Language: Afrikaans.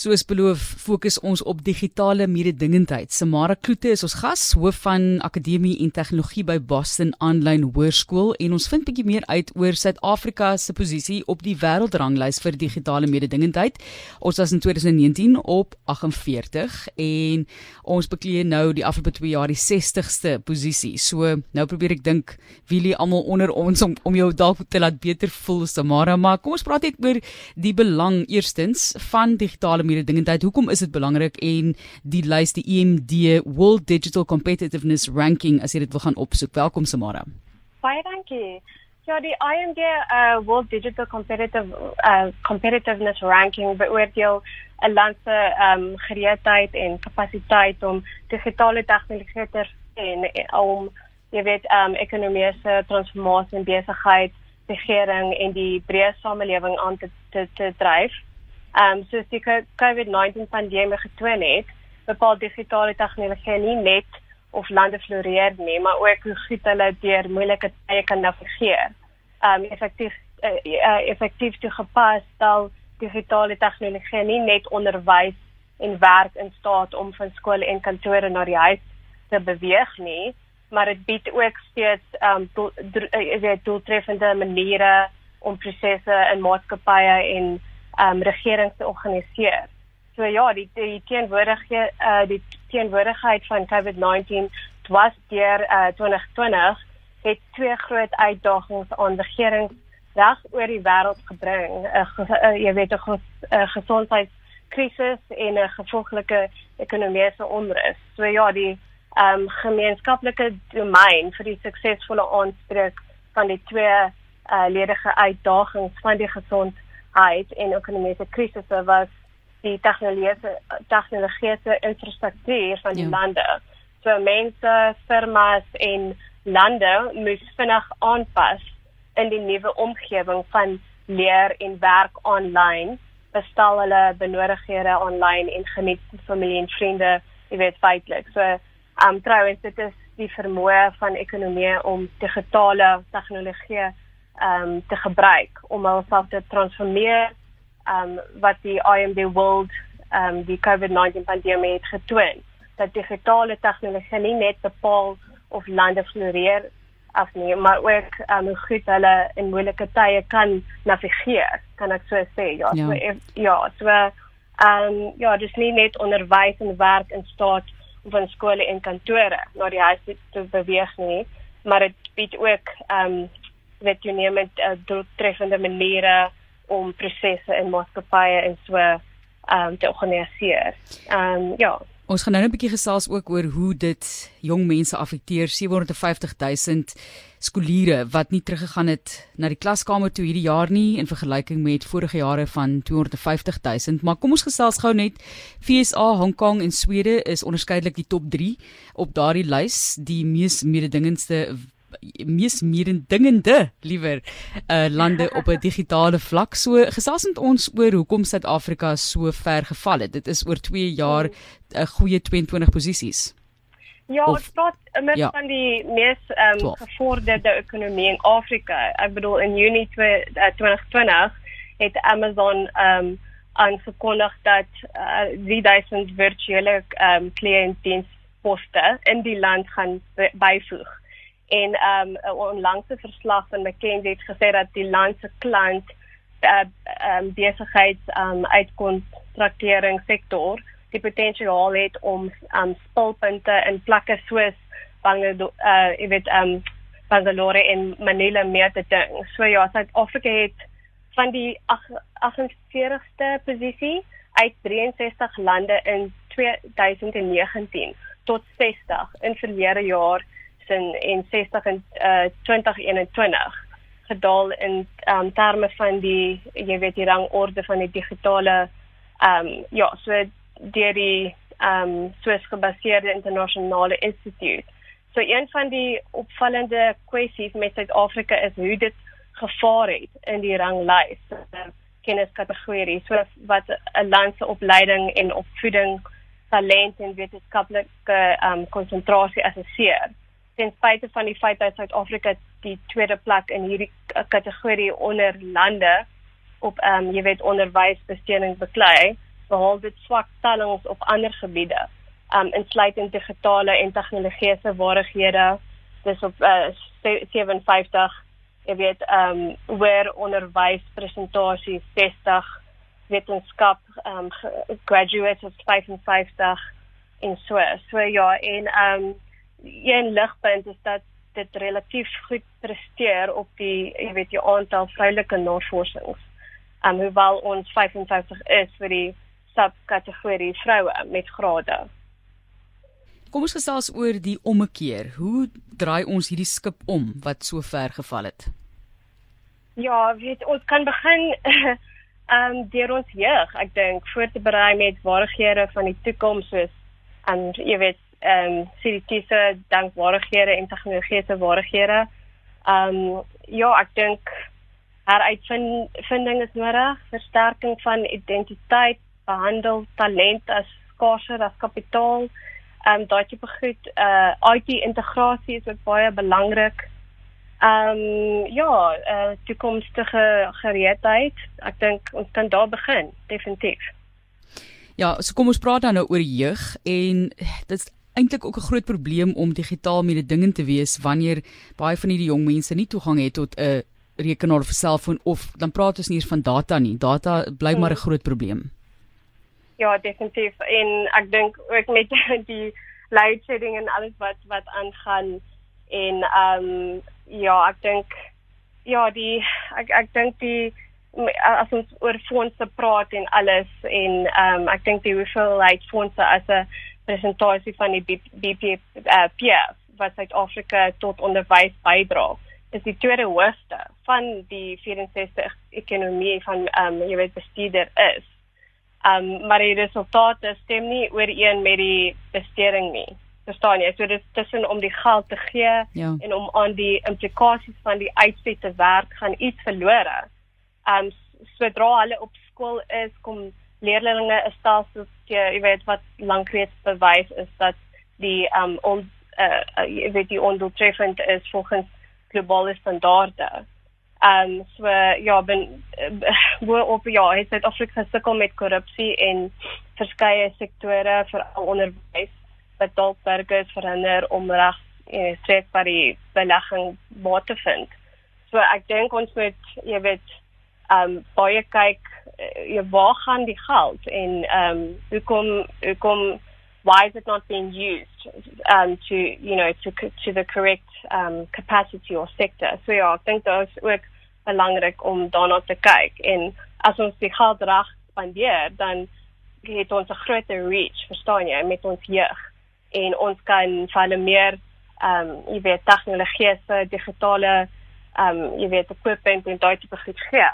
Soos beloof, fokus ons op digitale mededingendheid. Samara Kloete is ons gas, hoof van Akademie en Tegnologie by Boston Online Hoërskool en ons vind bietjie meer uit oor Suid-Afrika se posisie op die wêreldranglys vir digitale mededingendheid. Ons was in 2019 op 48 en ons bekleed nou die afgelope 2 jaar die 60ste posisie. So nou probeer ek dink wie lê almal onder ons om om jou dalk te laat beter voel Samara, maar kom ons praat net oor die belang eerstens van digitale mededingendheid. Hoekom is dit belangrik en die lys die EMD World Digital Competitiveness Ranking as jy dit wil gaan opsoek. Welkom Samara. Baie dankie. Ja, die IMD uh, World Digital Competitive uh, Competitiveness Ranking beoordeel 'n land se um, gereedheid en kapasiteit om digitale tegnologie te en om jy weet um ekonomiese transformasie en besigheid regering en die breë samelewing aan te te, te dryf. Ehm um, soos die COVID-19 pandemie getoon het, bepaal digitale tegnologie nie net of lande floreer nie, maar ook hoe goed hulle deur moeilike tye kan navigeer. Ehm um, effektief uh, effektief toegepas stel digitale tegnologie nie net onderwys en werk in staat om van skole en kantore na die huis te beweeg nie, maar dit bied ook steeds ehm um, doel, doel, doeltreffende maniere om prosesse in maatskappye en um, regering te organiseer. So ja, die die teenwoordigheid uh, die teenwoordigheid van COVID-19 was deur uh, 2020 het twee groot uitdagings aan regerings reg oor die wêreld gebring. 'n uh, uh, jy weet 'n ges, uh, gesondheidskrisis en 'n gevolglike ekonomiese onrus. So ja, die um, gemeenskaplike domein vir die suksesvolle aanspreek van die twee uh, ledige uitdagings van die gesondheid uit en ekonomiese krisisse was die tegnologiese tegnologiese infrastruktuur van die ja. lande. So mense, firmas en lande moes vinnig aanpas in die nuwe omgewing van leer en werk aanlyn, bestel hulle benodighede aanlyn en geniet familie en vriende, jy weet feitelik. So, um trouens dit is die vermoë van ekonomie om digitale tegnologie um te gebruik om hulself te transformeer um wat die IMD World um die COVID-19 pandemie het getoon. Dat digitale tegnologie nie net bepaal of lande floreer af nie maar ook um hoe goed hulle in moeilike tye kan navigeer kan ek so sê ja. Ja. So, ja so um ja dis nie net onderwys en werk in staat van skole en kantore na die huis te beweeg nie maar dit bied ook um weet jy neem met uh, doeltreffende maniere om prosesse in maatskappye en so um, te organiseer. Ehm um, ja. Ons gaan nou 'n bietjie gesels ook oor hoe dit jong mense affekteer 750 000 skooliere wat nie teruggegaan het na die klaskamer toe hierdie jaar nie in vergelyking met vorige jare van 250 000 maar kom ons gesels gou net FSA Hong Kong en Swede is onderskeidelik die top 3 op daardie lys die mees mededingendste mees mededingende liewer uh, lande op 'n digitale vlak. So gesels met ons oor hoekom Suid-Afrika so ver geval het. Dit is oor 2 jaar 'n uh, goeie 22 posisies. Ja, ons praat met ja. van die mees um, gevorderde ekonomie in Afrika. Ek bedoel in Junie 2020 uh, het Amazon um aangekondig dat uh, 3000 virtuele um kliëntdiensposte in die land gaan byvoeg en um 'n onlangse verslag van McKinsey het gesê dat die land se klant uh um besigheids um uitkontraktering sektor die potensiaal het om um spulpunte in plekke soos Bangalore uh jy weet um Bangalore en Manila meer te ding. So ja, Suid-Afrika het van die 48ste posisie uit 63 lande in 2019 tot 60 in verlede jaar in en 60 in uh, 2021 gedaal in um, terme van die jy weet die rangorde van die digitale ehm um, ja so deur die ehm um, soos gebaseerde internasionale instituut. So een van die opvallende kwessies met Suid-Afrika is hoe dit gevaar het in die ranglys kenniskategorie so wat 'n land se opleiding en opvoeding talent en wetenskaplike ehm um, konsentrasie assesseer ten spyte van die feit dat Suid-Afrika die tweede plek in hierdie kategorie onder lande op ehm um, jy weet onderwysbesteding beklei, behaal dit swak tellings op ander gebiede. Um insluitend digitale en tegnologiese vaardighede. Dis op uh, 57 jy weet ehm um, waar onderwys presentasies 60 wetenskap ehm um, graduates is 55 en so so ja en ehm um, een ligpunt is dat dit relatief goed presteer op die jy weet die aantal vroulike navorsings. Ehm um, hoewel ons 55 is vir die subkategorie vroue met grade. Kom ons gesels oor die ommekeer. Hoe draai ons hierdie skip om wat so ver geval het? Ja, weet ons kan begin ehm um, deur ons jeug, ek dink, voor te berei met vaardighede van die toekoms soos en jy weet ehm um, siritiese dankbaarhede en tegnologiese vaardighede. Ehm um, ja, ek dink heruitvinding is nodig, versterking van identiteit, behandel talent as skaarser as kapitaal. Ehm um, daai tipe goed, uh IT integrasie is ook baie belangrik. Ehm um, ja, uh toekomstige gereedheid. Ek dink ons kan daar begin, definitief. Ja, so kom ons praat dan nou oor jeug en dit is eintlik ook 'n groot probleem om digitaal mededingend te wees wanneer baie van hierdie jong mense nie toegang het tot 'n rekenaar of selfoon of dan praat ons nie eens van data nie. Data bly maar 'n hmm. groot probleem. Ja, definitief. En ek dink ook met die load shedding en alles wat wat aangaan en ehm um, ja, ek dink ja, die ek ek dink die as ons oor fondse praat en alles en ehm um, ek dink die hoeveelheid fondse as 'n presentasie van die BP uh, PF wat Suid-Afrika tot onderwys bydra is die tweede hoogste van die 64 ekonomie van ehm um, jy weet bestuurder is. Ehm um, maar die resultate stem nie ooreen met die besteding nie verstaan jy so dit tussen om die geld te gee ja. en om aan die implikasies van die uitset te werk gaan iets verlore. Ehm um, sodra hulle op skool is kom leerdlinge 'n stelsel jy weet wat lankreeds bewys is dat die ehm um, on uh, uh, weet die ondoeltreffend is volgens globale standaarde. Um, so ja, ben uh, op ja, het Suid-Afrika gesukkel met korrupsie en verskeie sektore veral onderwys wat dalk burgers verhinder om reg en streek by die belegging baat te vind. So ek dink ons moet jy weet um baie kyk jy waar gaan die geld en um hoekom hoekom why is it not being used um to you know to to the correct um capacity or sector. So ja, ek dink dit is ook belangrik om daarna te kyk en as ons die geld reg spandeer dan het ons 'n groter reach, verstaan jy, met ons jeug en ons kan vir hulle meer ehm um, jy weet tegnologiese digitale ehm um, jy weet equipment en daai tipe goed gee.